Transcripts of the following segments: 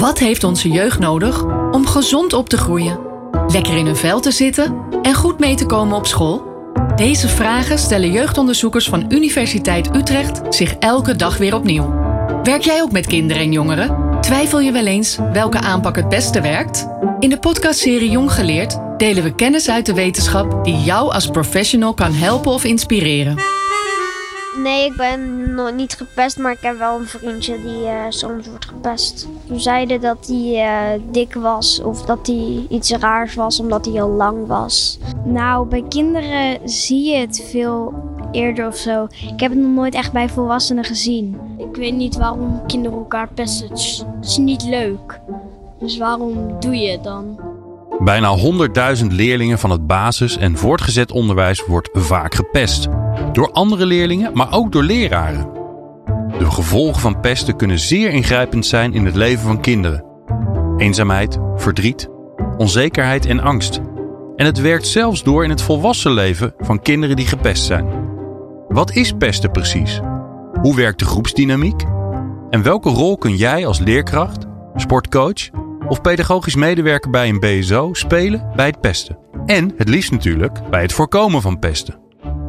Wat heeft onze jeugd nodig om gezond op te groeien? Lekker in hun vel te zitten en goed mee te komen op school? Deze vragen stellen jeugdonderzoekers van Universiteit Utrecht zich elke dag weer opnieuw. Werk jij ook met kinderen en jongeren? Twijfel je wel eens welke aanpak het beste werkt? In de podcastserie Jong Geleerd delen we kennis uit de wetenschap die jou als professional kan helpen of inspireren. Nee, ik ben nog niet gepest, maar ik heb wel een vriendje die uh, soms wordt gepest. Toen zeiden dat hij uh, dik was of dat hij iets raars was omdat hij al lang was. Nou, bij kinderen zie je het veel eerder of zo. Ik heb het nog nooit echt bij volwassenen gezien. Ik weet niet waarom kinderen elkaar pesten. Het is niet leuk. Dus waarom doe je het dan? Bijna 100.000 leerlingen van het basis- en voortgezet onderwijs wordt vaak gepest. Door andere leerlingen, maar ook door leraren. De gevolgen van pesten kunnen zeer ingrijpend zijn in het leven van kinderen. Eenzaamheid, verdriet, onzekerheid en angst. En het werkt zelfs door in het volwassen leven van kinderen die gepest zijn. Wat is pesten precies? Hoe werkt de groepsdynamiek? En welke rol kun jij als leerkracht, sportcoach of pedagogisch medewerker bij een BSO spelen bij het pesten? En het liefst natuurlijk bij het voorkomen van pesten.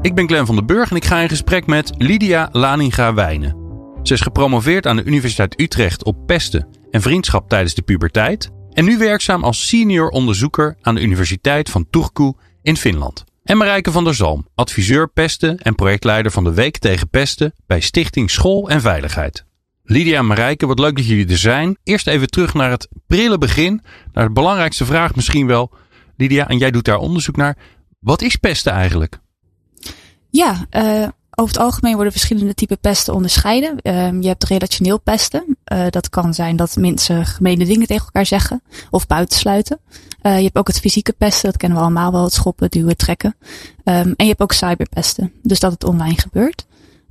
Ik ben Glenn van den Burg en ik ga in gesprek met Lydia Laninga-Wijnen. Ze is gepromoveerd aan de Universiteit Utrecht op pesten en vriendschap tijdens de puberteit en nu werkzaam als senior onderzoeker aan de Universiteit van Turku in Finland. En Marijke van der Zalm, adviseur pesten en projectleider van de Week tegen Pesten bij Stichting School en Veiligheid. Lydia en Marijke, wat leuk dat jullie er zijn. Eerst even terug naar het prille begin, naar de belangrijkste vraag misschien wel. Lydia, en jij doet daar onderzoek naar. Wat is pesten eigenlijk? Ja, uh, over het algemeen worden verschillende typen pesten onderscheiden. Uh, je hebt relationeel pesten. Uh, dat kan zijn dat mensen gemene dingen tegen elkaar zeggen of buitensluiten. Uh, je hebt ook het fysieke pesten, dat kennen we allemaal wel, het schoppen, duwen, trekken. Um, en je hebt ook cyberpesten, dus dat het online gebeurt.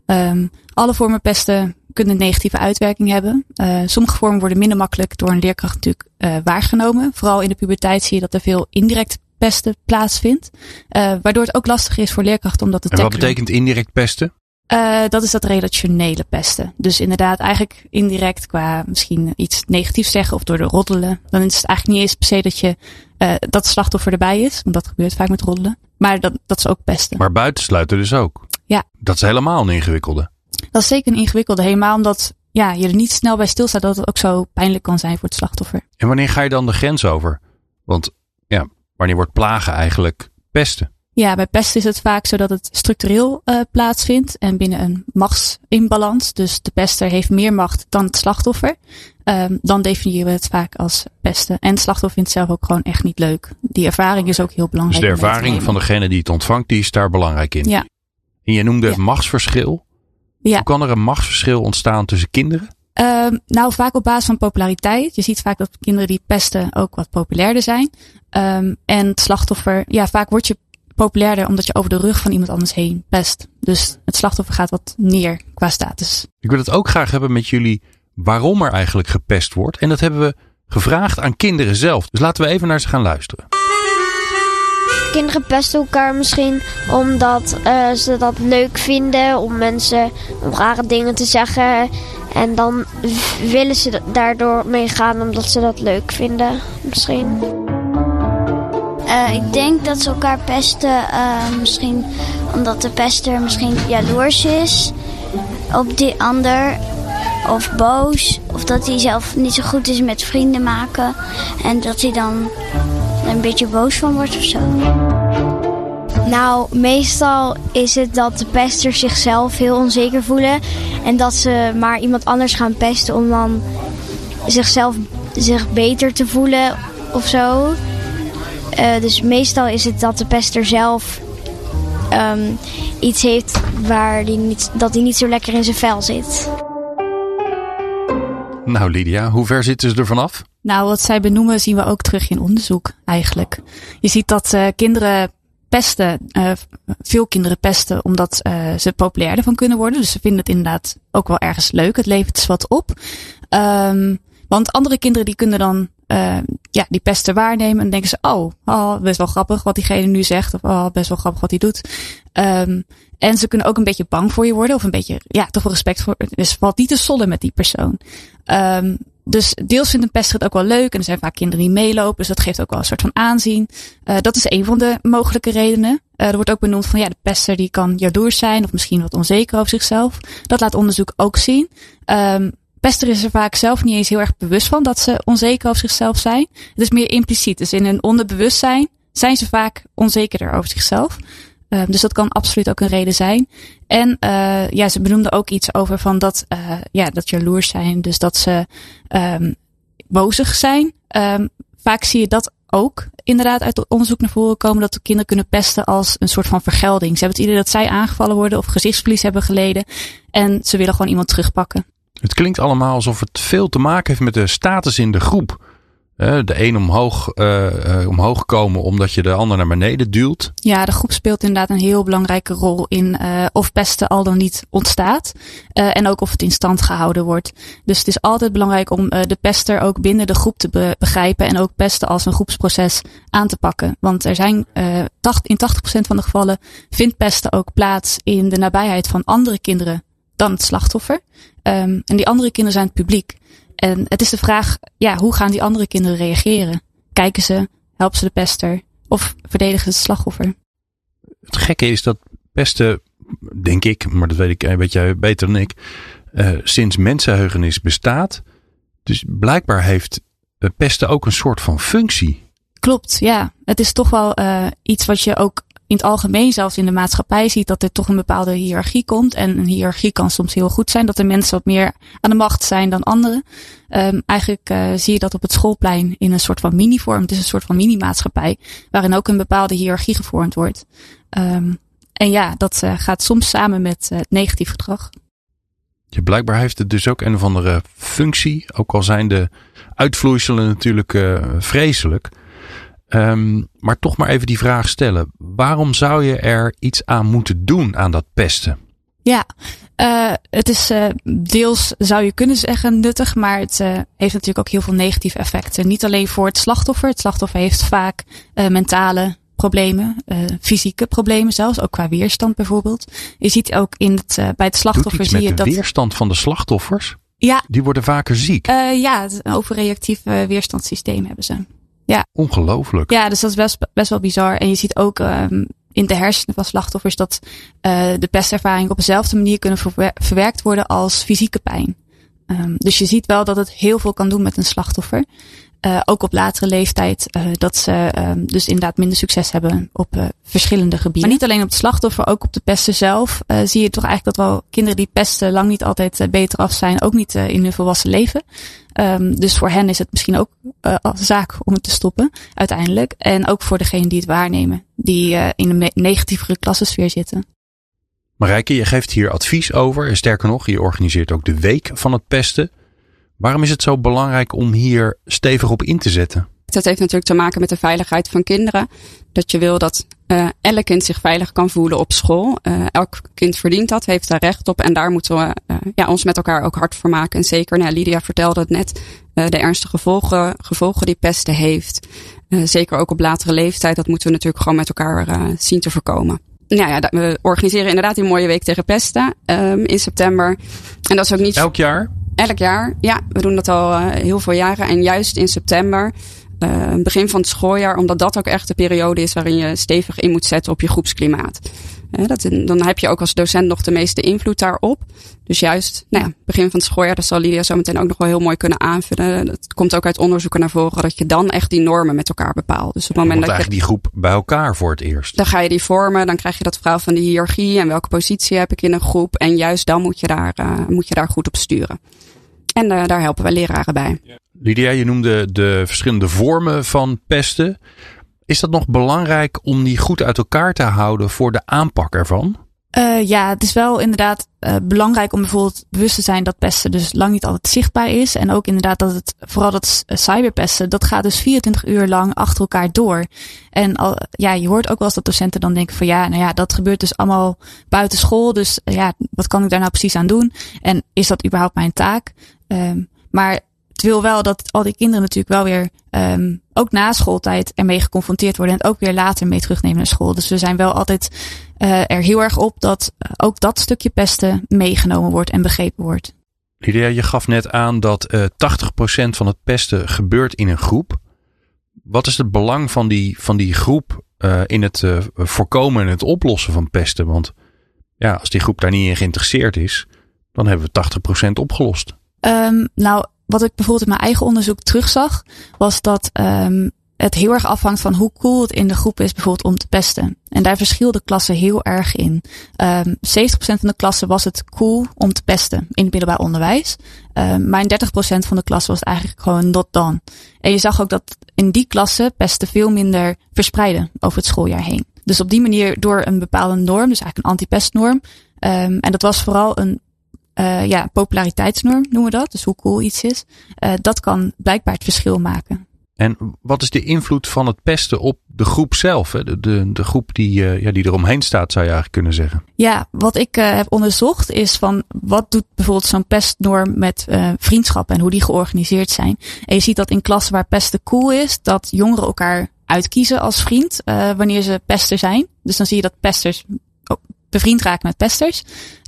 Um, alle vormen pesten kunnen negatieve uitwerking hebben. Sommige vormen worden minder makkelijk door een leerkracht natuurlijk waargenomen. Vooral in de puberteit zie je dat er veel indirect pesten plaatsvindt. Uh, waardoor het ook lastig is voor leerkrachten om dat te tackelen. En wat betekent indirect pesten? Uh, dat is dat relationele pesten. Dus inderdaad, eigenlijk indirect qua misschien iets negatiefs zeggen of door de roddelen. Dan is het eigenlijk niet eens per se dat je uh, dat slachtoffer erbij is. Want dat gebeurt vaak met roddelen. Maar dat, dat is ook pesten. Maar buitensluiten dus ook. Ja. Dat is helemaal een ingewikkelde. Dat is zeker een ingewikkelde. Helemaal omdat ja, je er niet snel bij stilstaat dat het ook zo pijnlijk kan zijn voor het slachtoffer. En wanneer ga je dan de grens over? Want wanneer wordt plagen eigenlijk pesten? Ja, bij pesten is het vaak zo dat het structureel uh, plaatsvindt en binnen een machtsinbalans. Dus de pester heeft meer macht dan het slachtoffer. Um, dan definiëren we het vaak als pesten. En het slachtoffer vindt het zelf ook gewoon echt niet leuk. Die ervaring is ook heel belangrijk. Dus de ervaring van degene die het ontvangt, die is daar belangrijk in. Ja. En je noemde ja. machtsverschil. Ja. Hoe kan er een machtsverschil ontstaan tussen kinderen? Um, nou, vaak op basis van populariteit. Je ziet vaak dat kinderen die pesten ook wat populairder zijn. Um, en het slachtoffer, ja, vaak word je populairder omdat je over de rug van iemand anders heen pest. Dus het slachtoffer gaat wat neer qua status. Ik wil het ook graag hebben met jullie waarom er eigenlijk gepest wordt. En dat hebben we gevraagd aan kinderen zelf. Dus laten we even naar ze gaan luisteren. Kinderen pesten elkaar misschien omdat uh, ze dat leuk vinden om mensen rare dingen te zeggen. En dan willen ze daardoor meegaan omdat ze dat leuk vinden, misschien. Uh, ik denk dat ze elkaar pesten, uh, misschien omdat de pester misschien jaloers is op die ander. Of boos. Of dat hij zelf niet zo goed is met vrienden maken. En dat hij dan een beetje boos van wordt of zo. Nou, meestal is het dat de pesters zichzelf heel onzeker voelen. En dat ze maar iemand anders gaan pesten om dan zichzelf zich beter te voelen of zo. Uh, dus meestal is het dat de pester zelf um, iets heeft waar die niet, dat hij niet zo lekker in zijn vel zit. Nou Lydia, hoe ver zitten ze er vanaf? Nou, wat zij benoemen zien we ook terug in onderzoek eigenlijk. Je ziet dat uh, kinderen pesten, uh, veel kinderen pesten omdat uh, ze populair ervan kunnen worden. Dus ze vinden het inderdaad ook wel ergens leuk. Het levert ze wat op. Um, want andere kinderen die kunnen dan uh, ja, die pesten waarnemen en denken ze, oh, oh, best wel grappig wat diegene nu zegt. Of oh, best wel grappig wat hij doet. Um, en ze kunnen ook een beetje bang voor je worden. Of een beetje, ja, toch wel respect voor. Dus valt niet te sollen met die persoon. Um, dus deels vindt een het ook wel leuk. En er zijn vaak kinderen die meelopen. Dus dat geeft ook wel een soort van aanzien. Uh, dat is een van de mogelijke redenen. Uh, er wordt ook benoemd van ja, de pester die kan jaloers zijn. Of misschien wat onzeker over zichzelf. Dat laat onderzoek ook zien. Um, pester is er vaak zelf niet eens heel erg bewust van dat ze onzeker over zichzelf zijn. Het is meer impliciet. Dus in hun onderbewustzijn zijn ze vaak onzekerder over zichzelf. Uh, dus dat kan absoluut ook een reden zijn. En uh, ja, ze benoemde ook iets over van dat, uh, ja, dat jaloers zijn. Dus dat ze um, bozig zijn. Um, vaak zie je dat ook inderdaad uit onderzoek naar voren komen dat de kinderen kunnen pesten als een soort van vergelding. Ze hebben het idee dat zij aangevallen worden of gezichtsverlies hebben geleden. En ze willen gewoon iemand terugpakken. Het klinkt allemaal alsof het veel te maken heeft met de status in de groep de een omhoog, uh, omhoog komen omdat je de ander naar beneden duwt. Ja, de groep speelt inderdaad een heel belangrijke rol in uh, of pesten al dan niet ontstaat. En ook of het in stand gehouden wordt. Dus het is altijd belangrijk om de pester ook binnen de groep te be begrijpen. En ook pesten als een groepsproces aan te pakken. Want er zijn tacht, in 80% van de gevallen vindt pesten ook plaats in de nabijheid van andere kinderen dan het slachtoffer. Um, en die andere kinderen zijn het publiek. En het is de vraag, ja, hoe gaan die andere kinderen reageren? Kijken ze, helpen ze de pester of verdedigen ze het slachtoffer? Het gekke is dat pesten, denk ik, maar dat weet, ik, weet jij beter dan ik, uh, sinds mensenheugenis bestaat. Dus blijkbaar heeft pesten ook een soort van functie. Klopt, ja. Het is toch wel uh, iets wat je ook in het algemeen zelfs in de maatschappij ziet dat er toch een bepaalde hiërarchie komt. En een hiërarchie kan soms heel goed zijn, dat er mensen wat meer aan de macht zijn dan anderen. Um, eigenlijk uh, zie je dat op het schoolplein in een soort van mini-vorm. Het is een soort van mini-maatschappij, waarin ook een bepaalde hiërarchie gevormd wordt. Um, en ja, dat uh, gaat soms samen met uh, het negatief gedrag. Ja, blijkbaar heeft het dus ook een of andere functie, ook al zijn de uitvloeiselen natuurlijk vreselijk. Um, maar toch maar even die vraag stellen. Waarom zou je er iets aan moeten doen aan dat pesten? Ja, uh, het is uh, deels, zou je kunnen zeggen, nuttig. Maar het uh, heeft natuurlijk ook heel veel negatieve effecten. Niet alleen voor het slachtoffer. Het slachtoffer heeft vaak mentale problemen, fysieke problemen zelfs. Ook qua weerstand bijvoorbeeld. Je ziet ook in het, bij het slachtoffer zie je dat. de weerstand van de slachtoffers? Ja. Die worden vaker ziek. ja, een overreactief weerstandssysteem hebben ze. Ja. Ongelooflijk. Ja, dus dat is best, best wel bizar. En je ziet ook um, in de hersenen van slachtoffers dat uh, de pestervaring op dezelfde manier kunnen verwerkt worden als fysieke pijn. Um, dus je ziet wel dat het heel veel kan doen met een slachtoffer. Uh, ook op latere leeftijd, uh, dat ze um, dus inderdaad minder succes hebben op uh, verschillende gebieden. Maar niet alleen op het slachtoffer, ook op de pesten zelf. zie je toch eigenlijk dat wel kinderen die pesten lang niet altijd beter af zijn. Ook niet in hun volwassen leven. Um, dus voor hen is het misschien ook een zaak om het te stoppen, uiteindelijk. En ook voor degene die het waarnemen, die in een negatievere klassensfeer zitten. Marijke, je geeft hier advies over. En sterker nog, je organiseert ook de week van het pesten. Waarom is het zo belangrijk om hier stevig op in te zetten? Dat heeft natuurlijk te maken met de veiligheid van kinderen. Dat je wil dat uh, elk kind zich veilig kan voelen op school. Uh, elk kind verdient dat, heeft daar recht op. En daar moeten we uh, ja, ons met elkaar ook hard voor maken. En zeker, nou, Lydia vertelde het net, de ernstige gevolgen, gevolgen die pesten heeft. zeker ook op latere leeftijd. Dat moeten we natuurlijk gewoon met elkaar zien te voorkomen. Nou ja, we organiseren inderdaad die mooie week tegen pesten um, in september. En dat is ook niet. Elk jaar? Elk jaar, ja. We doen dat al uh, heel veel jaren. En juist in september, uh, begin van het schooljaar, omdat dat ook echt de periode is waarin je stevig in moet zetten op je groepsklimaat. Dat, dan heb je ook als docent nog de meeste invloed daarop. Dus juist, nou ja, begin van het schooljaar, dat zal Lydia zo meteen ook nog wel heel mooi kunnen aanvullen. Dat komt ook uit onderzoeken naar voren, dat je dan echt die normen met elkaar bepaalt. Dus op het moment dat je die groep bij elkaar voor het eerst. Dan ga je die vormen, dan krijg je dat verhaal van die hiërarchie en welke positie heb ik in een groep. En juist dan moet je daar, uh, moet je daar goed op sturen. En uh, daar helpen wij leraren bij. Lydia, je noemde de verschillende vormen van pesten. Is dat nog belangrijk om die goed uit elkaar te houden voor de aanpak ervan? Uh, ja, het is wel inderdaad uh, belangrijk om bijvoorbeeld bewust te zijn dat pesten dus lang niet altijd zichtbaar is. En ook inderdaad dat het, vooral dat cyberpesten, dat gaat dus 24 uur lang achter elkaar door. En al, ja, je hoort ook wel eens dat docenten dan denken van ja, nou ja, dat gebeurt dus allemaal buiten school. Dus ja, wat kan ik daar nou precies aan doen? En is dat überhaupt mijn taak? Um, maar het wil wel dat al die kinderen natuurlijk wel weer um, ook na schooltijd ermee geconfronteerd worden en ook weer later mee terugnemen naar school. Dus we zijn wel altijd uh, er heel erg op dat ook dat stukje pesten meegenomen wordt en begrepen wordt. Lydia, je gaf net aan dat uh, 80% van het pesten gebeurt in een groep. Wat is het belang van die, van die groep uh, in het uh, voorkomen en het oplossen van pesten? Want ja, als die groep daar niet in geïnteresseerd is, dan hebben we 80% opgelost. Um, nou, wat ik bijvoorbeeld in mijn eigen onderzoek terugzag, was dat um, het heel erg afhangt van hoe cool het in de groep is, bijvoorbeeld om te pesten. En daar verschilden klassen heel erg in. Um, 70% van de klassen was het cool om te pesten in het middelbaar onderwijs. Um, maar in 30% van de klassen was het eigenlijk gewoon not done. En je zag ook dat in die klassen pesten veel minder verspreiden over het schooljaar heen. Dus op die manier door een bepaalde norm, dus eigenlijk een anti-pestnorm. Um, en dat was vooral een uh, ja, populariteitsnorm, noemen we dat. Dus hoe cool iets is. Uh, dat kan blijkbaar het verschil maken. En wat is de invloed van het pesten op de groep zelf? Hè? De, de, de groep die, uh, ja, die eromheen staat, zou je eigenlijk kunnen zeggen. Ja, wat ik uh, heb onderzocht is van wat doet bijvoorbeeld zo'n pestnorm met uh, vriendschappen en hoe die georganiseerd zijn. En je ziet dat in klassen waar pesten cool is, dat jongeren elkaar uitkiezen als vriend wanneer ze pester zijn. Dus dan zie je dat pesters bevriend raken met pesters.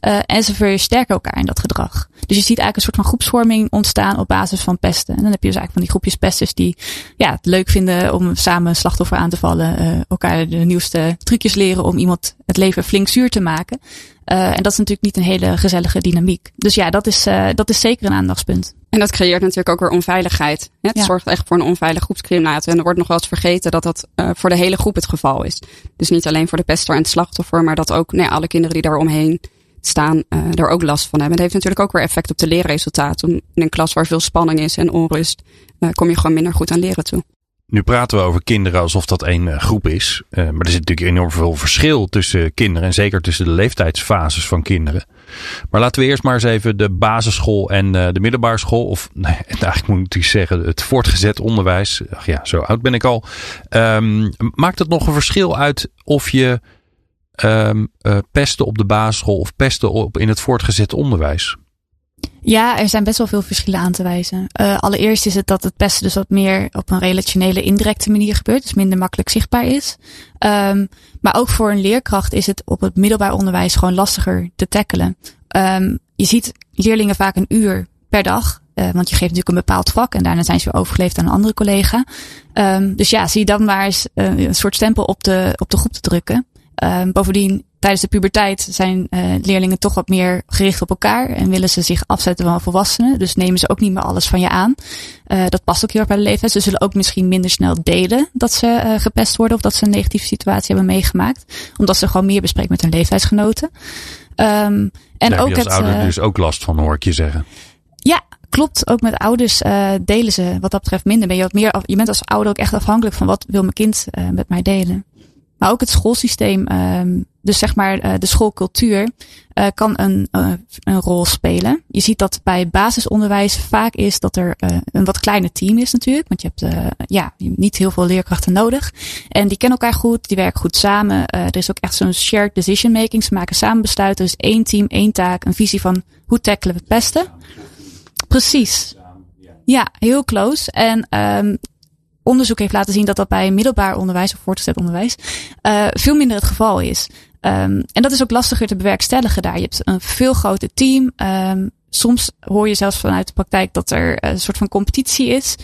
Uh, en ze versterken elkaar in dat gedrag. Dus je ziet eigenlijk een soort van groepsvorming ontstaan op basis van pesten. En dan heb je dus eigenlijk van die groepjes pesters die ja, het leuk vinden om samen slachtoffer aan te vallen. Uh, elkaar de nieuwste trucjes leren om iemand het leven flink zuur te maken. Uh, en dat is natuurlijk niet een hele gezellige dynamiek. Dus ja, dat is, dat is zeker een aandachtspunt. En dat creëert natuurlijk ook weer onveiligheid. Het ja. zorgt echt voor een onveilige groepsklimaat. En er wordt nog wel eens vergeten dat dat uh, voor de hele groep het geval is. Dus niet alleen voor de pester en het slachtoffer, maar dat ook nee, alle kinderen die daar omheen staan, uh, daar ook last van hebben. Het heeft natuurlijk ook weer effect op de leerresultaten. In een klas waar veel spanning is en onrust, uh, kom je gewoon minder goed aan leren toe. Nu praten we over kinderen alsof dat één groep is. maar er zit natuurlijk enorm veel verschil tussen kinderen. En zeker tussen de leeftijdsfases van kinderen. Maar laten we eerst maar eens even de basisschool en de middelbare school. Of nee, eigenlijk moet ik zeggen het voortgezet onderwijs. Ach ja, zo oud ben ik al. Um, maakt het nog een verschil uit of je um, pesten op de basisschool of pesten op in het voortgezet onderwijs? Ja, er zijn best wel veel verschillen aan te wijzen. Uh, allereerst is het dat het pesten dus wat meer op een relationele, indirecte manier gebeurt. Dus minder makkelijk zichtbaar is. Um, maar ook voor een leerkracht is het op het middelbaar onderwijs gewoon lastiger te tackelen. Um, je ziet leerlingen vaak een uur per dag. Uh, want je geeft natuurlijk een bepaald vak en daarna zijn ze weer overgeleefd aan een andere collega. Um, dus ja, zie dan maar eens een soort stempel op de, op de groep te drukken. Um, bovendien, tijdens de puberteit zijn uh, leerlingen toch wat meer gericht op elkaar en willen ze zich afzetten van volwassenen. Dus nemen ze ook niet meer alles van je aan. Uh, dat past ook heel erg bij de leeftijd. Ze zullen ook misschien minder snel delen dat ze uh, gepest worden of dat ze een negatieve situatie hebben meegemaakt. Omdat ze gewoon meer bespreken met hun leeftijdsgenoten. Um, en Daar ook heb je als het, ouder dus ook last van, hoor ik je zeggen. Ja, klopt. Ook met ouders uh, delen ze wat dat betreft minder. Ben je, wat meer af, je bent als ouder ook echt afhankelijk van wat wil mijn kind uh, met mij delen. Maar ook het schoolsysteem, um, dus zeg maar uh, de schoolcultuur, uh, kan een, uh, een rol spelen. Je ziet dat bij basisonderwijs vaak is dat er een wat kleiner team is natuurlijk. Want je hebt ja, niet heel veel leerkrachten nodig. En die kennen elkaar goed, die werken goed samen. er is ook echt zo'n shared decision making. Ze maken samen besluiten. Dus één team, één taak, een visie van hoe tackelen we het beste. Precies. Ja, heel close. En um, onderzoek heeft laten zien dat dat bij middelbaar onderwijs of voortgezet onderwijs uh, veel minder het geval is. Um, en dat is ook lastiger te bewerkstelligen daar. Je hebt een veel groter team. Um, soms hoor je zelfs vanuit de praktijk dat er een soort van competitie is.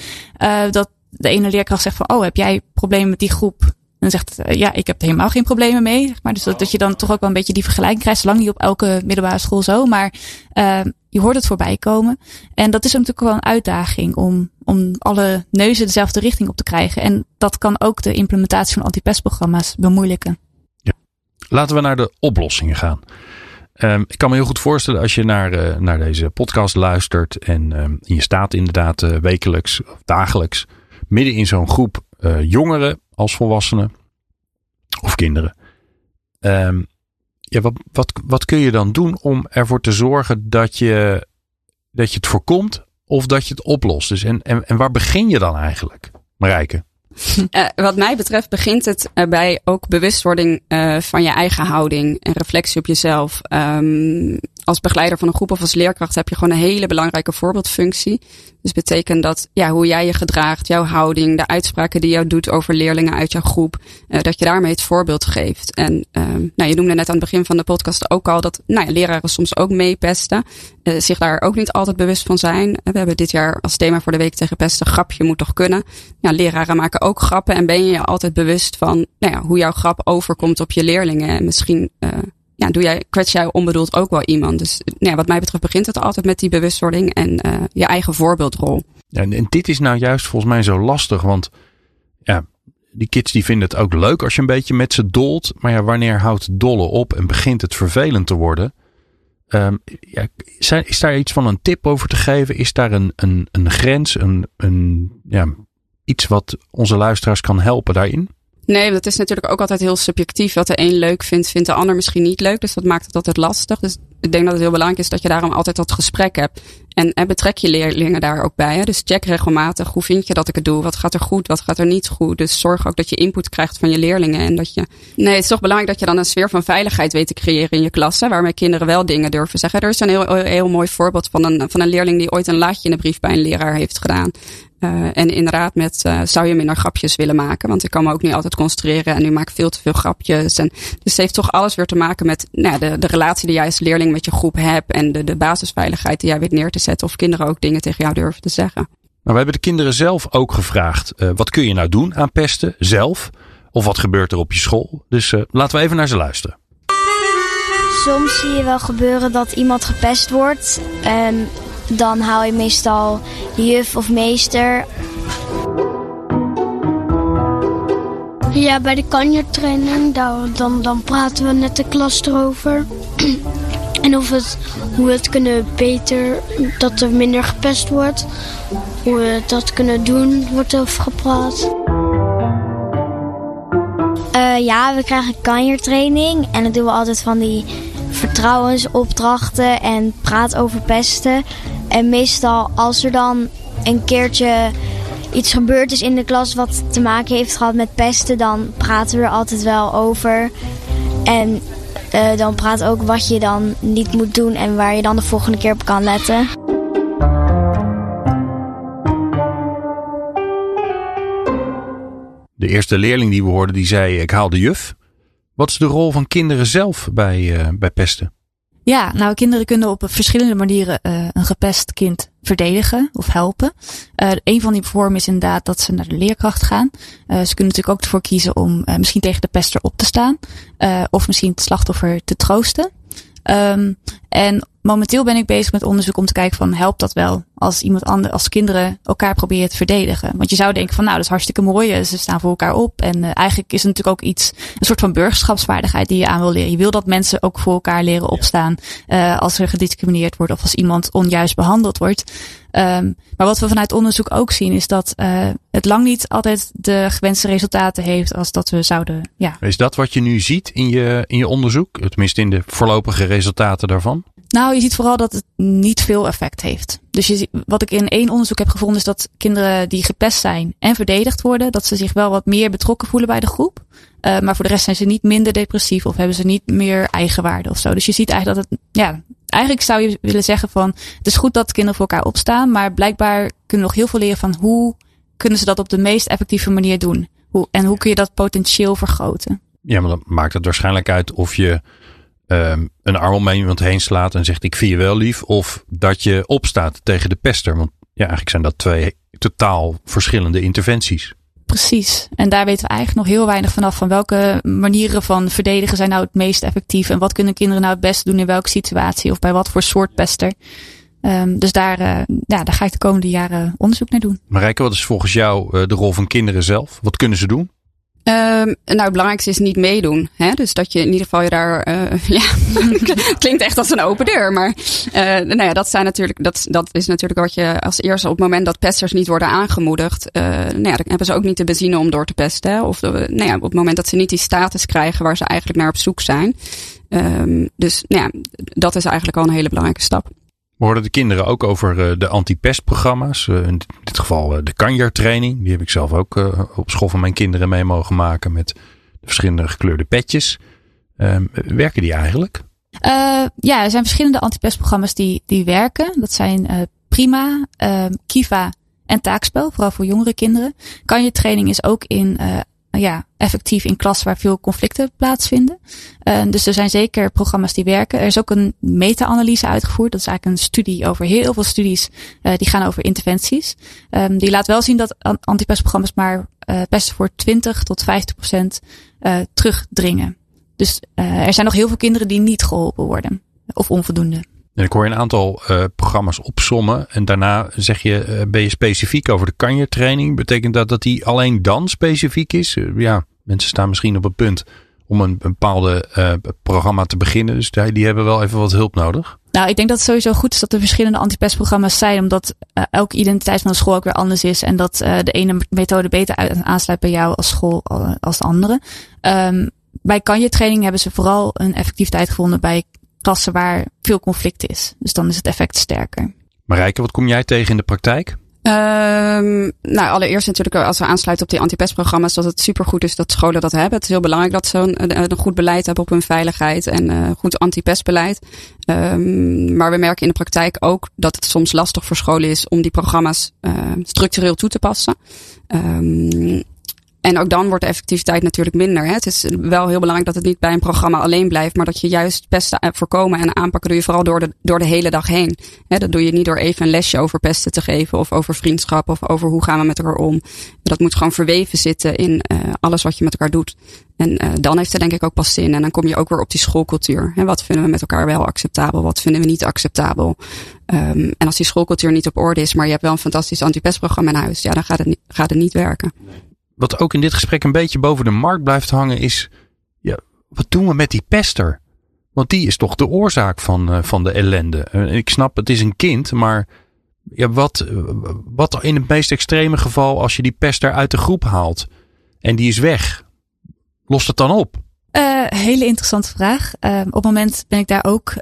Uh, dat de ene leerkracht zegt van, oh, heb jij problemen met die groep? En zegt, uh, ja, ik heb er helemaal geen problemen mee. Maar dus dat, dat je dan toch ook wel een beetje die vergelijking krijgt. Lang niet op elke middelbare school zo. Maar uh, je hoort het voorbij komen. En dat is natuurlijk wel een uitdaging om, om alle neuzen dezelfde richting op te krijgen. En dat kan ook de implementatie van antipestprogramma's bemoeilijken. Ja. Laten we naar de oplossingen gaan. Um, ik kan me heel goed voorstellen als je naar, uh, naar deze podcast luistert en um, je staat inderdaad uh, wekelijks of dagelijks midden in zo'n groep uh, jongeren als volwassenen of kinderen. Um, ja, wat, wat, wat kun je dan doen om ervoor te zorgen dat je, dat je het voorkomt of dat je het oplost? Dus en, en, en waar begin je dan eigenlijk, Marijke? Uh, wat mij betreft begint het uh, bij ook bewustwording uh, van je eigen houding en reflectie op jezelf. Um, als begeleider van een groep of als leerkracht heb je gewoon een hele belangrijke voorbeeldfunctie. Dus betekent dat ja, hoe jij je gedraagt, jouw houding, de uitspraken die jou doet over leerlingen uit jouw groep, uh, dat je daarmee het voorbeeld geeft. En uh, nou, je noemde net aan het begin van de podcast ook al dat nou ja, leraren soms ook meepesten, uh, zich daar ook niet altijd bewust van zijn. We hebben dit jaar als thema voor de week tegen pesten, grapje moet toch kunnen. Ja, leraren maken ook grappen en ben je je altijd bewust van nou ja, hoe jouw grap overkomt op je leerlingen. En misschien ja, doe jij, kwets jij onbedoeld ook wel iemand. Dus nou ja, wat mij betreft begint het altijd met die bewustwording en uh, je eigen voorbeeldrol. En dit is nou juist volgens mij zo lastig, want ja, die kids die vinden het ook leuk als je een beetje met ze dolt. Maar ja, wanneer houdt dollen op en begint het vervelend te worden? Um, ja, is daar iets van een tip over te geven? Is daar een, een, een grens, een, een, ja, iets wat onze luisteraars kan helpen daarin? Nee, dat is natuurlijk ook altijd heel subjectief. Wat de een leuk vindt, vindt de ander misschien niet leuk. Dus dat maakt het altijd lastig. Dus ik denk dat het heel belangrijk is dat je daarom altijd dat gesprek hebt. En, en betrek je leerlingen daar ook bij. Hè? Dus check regelmatig hoe vind je dat ik het doe? Wat gaat er goed? Wat gaat er niet goed? Dus zorg ook dat je input krijgt van je leerlingen. En dat je. Nee, het is toch belangrijk dat je dan een sfeer van veiligheid weet te creëren in je klas. Hè? Waarmee kinderen wel dingen durven zeggen. Er is een heel, heel mooi voorbeeld van een, van een leerling die ooit een laadje in de brief bij een leraar heeft gedaan. Uh, en inderdaad met, uh, zou je minder grapjes willen maken? Want ik kan me ook niet altijd concentreren en nu maak ik veel te veel grapjes. En, dus het heeft toch alles weer te maken met nou, de, de relatie die jij als leerling met je groep hebt. En de, de basisveiligheid die jij weet neer te zetten. Of kinderen ook dingen tegen jou durven te zeggen. Nou, we hebben de kinderen zelf ook gevraagd. Uh, wat kun je nou doen aan pesten zelf? Of wat gebeurt er op je school? Dus laten we even naar ze luisteren. Soms zie je wel gebeuren dat iemand gepest wordt. En dan haal je meestal juf of meester. Ja, bij de kanjertraining, dan, dan praten we net de klas erover. en of het, hoe we het kunnen beter, dat er minder gepest wordt. Hoe we dat kunnen doen, wordt over gepraat. Uh, ja, we krijgen kanjertraining en dan doen we altijd van die vertrouwensopdrachten en praat over pesten. En meestal als er dan een keertje iets gebeurd is in de klas wat te maken heeft gehad met pesten, dan praten we er altijd wel over. En uh, dan praat ook wat je dan niet moet doen en waar je dan de volgende keer op kan letten. De eerste leerling die we hoorden, die zei ik haal de juf. Wat is de rol van kinderen zelf bij, uh, bij pesten? Ja, nou, kinderen kunnen op verschillende manieren uh, een gepest kind verdedigen of helpen. Uh, een van die vormen is inderdaad dat ze naar de leerkracht gaan. Uh, ze kunnen natuurlijk ook ervoor kiezen om misschien tegen de pester op te staan. of misschien het slachtoffer te troosten. Um, en momenteel ben ik bezig met onderzoek om te kijken van helpt dat wel als iemand anders, als kinderen elkaar proberen te verdedigen. Want je zou denken van nou dat is hartstikke mooi, ze staan voor elkaar op. En uh, eigenlijk is het natuurlijk ook iets, een soort van burgerschapsvaardigheid die je aan wil leren. Je wil dat mensen ook voor elkaar leren opstaan uh, als er gediscrimineerd wordt of als iemand onjuist behandeld wordt. Um, maar wat we vanuit onderzoek ook zien is dat uh, het lang niet altijd de gewenste resultaten heeft als dat we zouden. Ja. Is dat wat je nu ziet in je, in je onderzoek? Tenminste in de voorlopige resultaten daarvan? Nou, je ziet vooral dat het niet veel effect heeft. Dus je, wat ik in één onderzoek heb gevonden is dat kinderen die gepest zijn en verdedigd worden, dat ze zich wel wat meer betrokken voelen bij de groep. Uh, maar voor de rest zijn ze niet minder depressief of hebben ze niet meer eigenwaarde of zo. Dus je ziet eigenlijk dat het, ja, eigenlijk zou je willen zeggen van, het is goed dat kinderen voor elkaar opstaan, maar blijkbaar kunnen we nog heel veel leren van hoe kunnen ze dat op de meest effectieve manier doen. Hoe, en hoe kun je dat potentieel vergroten. Ja, maar dan maakt het waarschijnlijk uit of je um, een arm om iemand heen slaat en zegt ik vind je wel lief. Of dat je opstaat tegen de pester. Want ja, eigenlijk zijn dat twee totaal verschillende interventies. Precies. En daar weten we eigenlijk nog heel weinig vanaf. Van welke manieren van verdedigen zijn nou het meest effectief. En wat kunnen kinderen nou het beste doen in welke situatie. Of bij wat voor soort pester. Um, dus daar, uh, ja, daar ga ik de komende jaren onderzoek naar doen. Marijke, wat is volgens jou uh, de rol van kinderen zelf? Wat kunnen ze doen? Um, nou, het belangrijkste is niet meedoen. Hè? Dus dat je in ieder geval je daar. Uh, ja, klinkt echt als een open deur. Maar uh, nou ja, dat, zijn natuurlijk, dat, dat is natuurlijk wat je als eerste op het moment dat pesters niet worden aangemoedigd. Uh, nou ja, dan hebben ze ook niet de benzine om door te pesten. Of de, nou ja, op het moment dat ze niet die status krijgen waar ze eigenlijk naar op zoek zijn. Um, dus nou ja, dat is eigenlijk al een hele belangrijke stap. We hoorden de kinderen ook over uh, de anti-pestprogramma's. Uh, in dit geval uh, de kanjertraining. Die heb ik zelf ook op school van mijn kinderen mee mogen maken met de verschillende gekleurde petjes. Ehm, werken die eigenlijk? Ja, er zijn verschillende antipestprogramma's die, die werken. Dat zijn Prima, uh, Kiva en Taakspel, vooral voor jongere kinderen. Kanje training is ook in ja, effectief in klas waar veel conflicten plaatsvinden. Uh, dus er zijn zeker programma's die werken. Er is ook een meta-analyse uitgevoerd. Dat is eigenlijk een studie over heel veel studies uh, die gaan over interventies. Um, die laat wel zien dat antipestprogramma's maar uh, pesten voor 20 tot 50 procent terugdringen. Dus er zijn nog heel veel kinderen die niet geholpen worden of onvoldoende. En ik hoor je een aantal uh, programma's opsommen. En daarna zeg je, uh, ben je specifiek over de kanjertraining. Betekent dat dat die alleen dan specifiek is? Uh, ja, mensen staan misschien op het punt om een, bepaalde programma te beginnen. Dus die, die hebben wel even wat hulp nodig. Nou, ik denk dat het sowieso goed is dat er verschillende antipestprogramma's zijn. Omdat elke identiteit van de school ook weer anders is. En dat de ene methode beter aansluit bij jou als school als de andere. Um, bij kanjertraining hebben ze vooral een effectiviteit gevonden bij klassen waar veel conflict is. Dus dan is het effect sterker. Marijke, wat kom jij tegen in de praktijk? Um, nou, allereerst natuurlijk als we aansluiten op die antipestprogramma's, dat het supergoed is dat scholen dat hebben. Het is heel belangrijk dat ze een, een goed beleid hebben op hun veiligheid en uh, goed antipestbeleid. Um, maar we merken in de praktijk ook dat het soms lastig voor scholen is om die programma's uh, structureel toe te passen. Um, en ook dan wordt de effectiviteit natuurlijk minder. Hè. Het is wel heel belangrijk dat het niet bij een programma alleen blijft, maar dat je juist pesten voorkomen en aanpakken doe je vooral door de, door de hele dag heen. Hè, dat doe je niet door even een lesje over pesten te geven of over vriendschap of over hoe gaan we met elkaar om. Dat moet gewoon verweven zitten in uh, alles wat je met elkaar doet. En uh, dan heeft het denk ik ook pas zin. En dan kom je ook weer op die schoolcultuur. Hè. Wat vinden we met elkaar wel acceptabel? Wat vinden we niet acceptabel? Um, en als die schoolcultuur niet op orde is, maar je hebt wel een fantastisch antipestprogramma in huis, ja, dan gaat het, niet, gaat het niet werken. Wat ook in dit gesprek een beetje boven de markt blijft hangen is, ja, wat doen we met die pester? Want die is toch de oorzaak van, uh, van de ellende. Uh, ik snap, het is een kind, maar ja, wat, wat in het meest extreme geval als je die pester uit de groep haalt en die is weg, lost het dan op? Uh, hele interessante vraag. Op het moment ben ik daar ook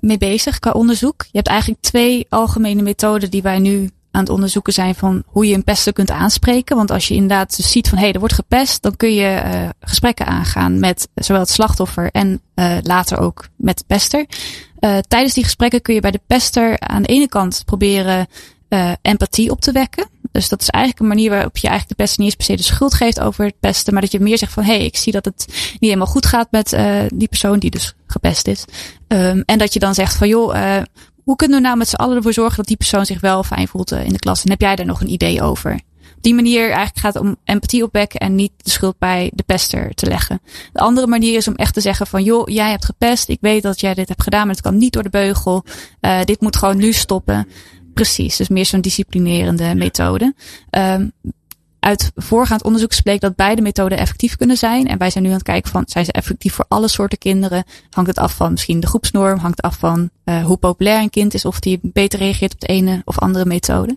mee bezig qua onderzoek. Je hebt eigenlijk twee algemene methoden die wij nu aan het onderzoeken zijn van hoe je een pester kunt aanspreken. Want als je inderdaad dus ziet van hé, hey, er wordt gepest, dan kun je uh, gesprekken aangaan met zowel het slachtoffer en uh, later ook met de pester. Uh, tijdens die gesprekken kun je bij de pester aan de ene kant proberen empathie op te wekken. Dus dat is eigenlijk een manier waarop je eigenlijk de pester niet eens per se de schuld geeft over het pesten. Maar dat je meer zegt van hé, hey, ik zie dat het niet helemaal goed gaat met die persoon die dus gepest is. Um, en dat je dan zegt van joh, hoe kunnen we nou met z'n allen ervoor zorgen dat die persoon zich wel fijn voelt eh, in de klas? En heb jij daar nog een idee over? Op die manier eigenlijk gaat het om empathie opwekken en niet de schuld bij de pester te leggen. De andere manier is om echt te zeggen van joh, jij hebt gepest. Ik weet dat jij dit hebt gedaan, maar het kan niet door de beugel. Uh, dit moet gewoon nu stoppen. Precies, dus meer zo'n disciplinerende methode. Um, uit voorgaand onderzoek bleek dat beide methoden effectief kunnen zijn. En wij zijn nu aan het kijken van, zijn ze effectief voor alle soorten kinderen? Hangt het af van misschien de groepsnorm? Hangt af van uh, hoe populair een kind is? Of die beter reageert op de ene of andere methode?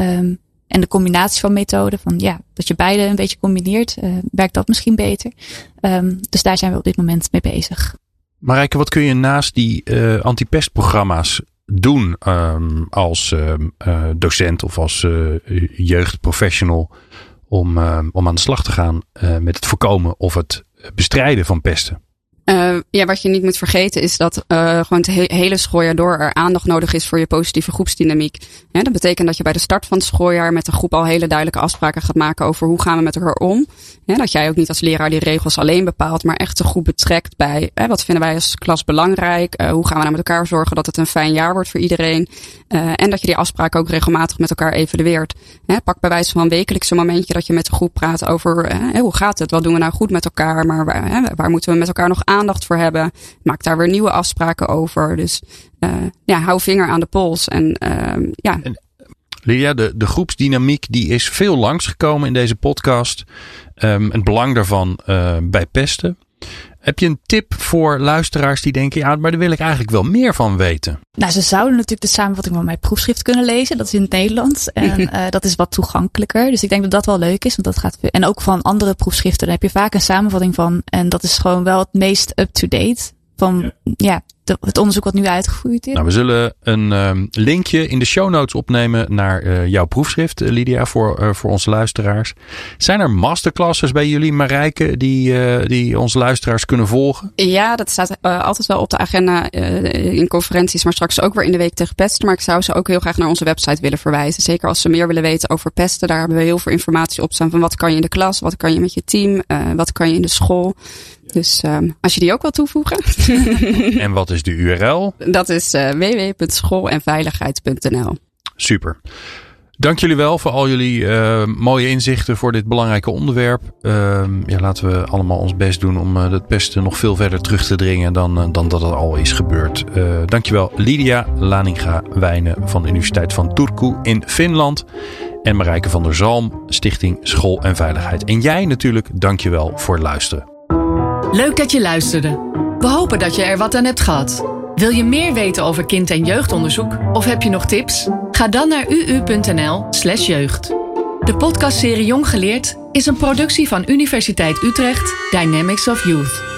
Um, en de combinatie van methoden, van ja, dat je beide een beetje combineert, uh, werkt dat misschien beter. Um, dus daar zijn we op dit moment mee bezig. Marijke, wat kun je naast die uh, antipestprogramma's doen um, als docent of als jeugdprofessional om, uh, om aan de slag te gaan uh, met het voorkomen of het bestrijden van pesten? Uh, ja, wat je niet moet vergeten is dat uh, gewoon het hele schooljaar door er aandacht nodig is voor je positieve groepsdynamiek. Dat betekent dat je bij de start van het schooljaar met de groep al hele duidelijke afspraken gaat maken over hoe gaan we met elkaar om. Dat jij ook niet als leraar die regels alleen bepaalt, maar echt de groep betrekt bij hè, wat vinden wij als klas belangrijk. Uh, hoe gaan we nou met elkaar zorgen dat het een fijn jaar wordt voor iedereen. en dat je die afspraken ook regelmatig met elkaar evalueert. Pak bij wijze van wekelijks een momentje dat je met de groep praat over hoe gaat het, wat doen we nou goed met elkaar, maar waar, waar moeten we met elkaar nog aandacht voor hebben. Maak daar weer nieuwe afspraken over. Dus uh, ja, hou vinger aan de pols. En uh, ja. En, Lydia, de, de groepsdynamiek die is veel langsgekomen in deze podcast. Um, het belang daarvan uh, bij pesten. Heb je een tip voor luisteraars die denken, ja, maar daar wil ik eigenlijk wel meer van weten? Nou, ze zouden natuurlijk de samenvatting van mijn proefschrift kunnen lezen. Dat is in het Nederlands. En uh, dat is wat toegankelijker. Dus ik denk dat dat wel leuk is. Want dat gaat, en ook van andere proefschriften, daar heb je vaak een samenvatting van. En dat is gewoon wel het meest up-to-date van ja, het onderzoek wat nu uitgevoerd is. Nou, we zullen een um, linkje in de show notes opnemen naar uh, jouw proefschrift, Lydia, voor, uh, voor onze luisteraars. Zijn er masterclasses bij jullie, Marijke, die, uh, die onze luisteraars kunnen volgen? Ja, dat staat altijd wel op de agenda in conferenties, maar straks ook weer in de week tegen pesten. Maar ik zou ze ook heel graag naar onze website willen verwijzen. Zeker als ze meer willen weten over pesten. Daar hebben we heel veel informatie op staan van wat kan je in de klas, wat kan je met je team, wat kan je in de school. Dus um, als je die ook wil toevoegen. en wat is de URL? Dat is uh, www.schoolenveiligheid.nl. Super. Dank jullie wel voor al jullie uh, mooie inzichten voor dit belangrijke onderwerp. Uh, ja, laten we allemaal ons best doen om uh, het pesten nog veel verder terug te dringen dan, dan dat het al is gebeurd. dankjewel Lydia Laninga-Wijnen van de Universiteit van Turku in Finland. En Marijke van der Zalm, Stichting School en Veiligheid. En jij natuurlijk, dankjewel voor het luisteren. Leuk dat je luisterde. We hopen dat je er wat aan hebt gehad. Wil je meer weten over kind- en jeugdonderzoek of heb je nog tips? Ga dan naar uu.nl/slash jeugd. De podcastserie Jong Geleerd is een productie van Universiteit Utrecht Dynamics of Youth.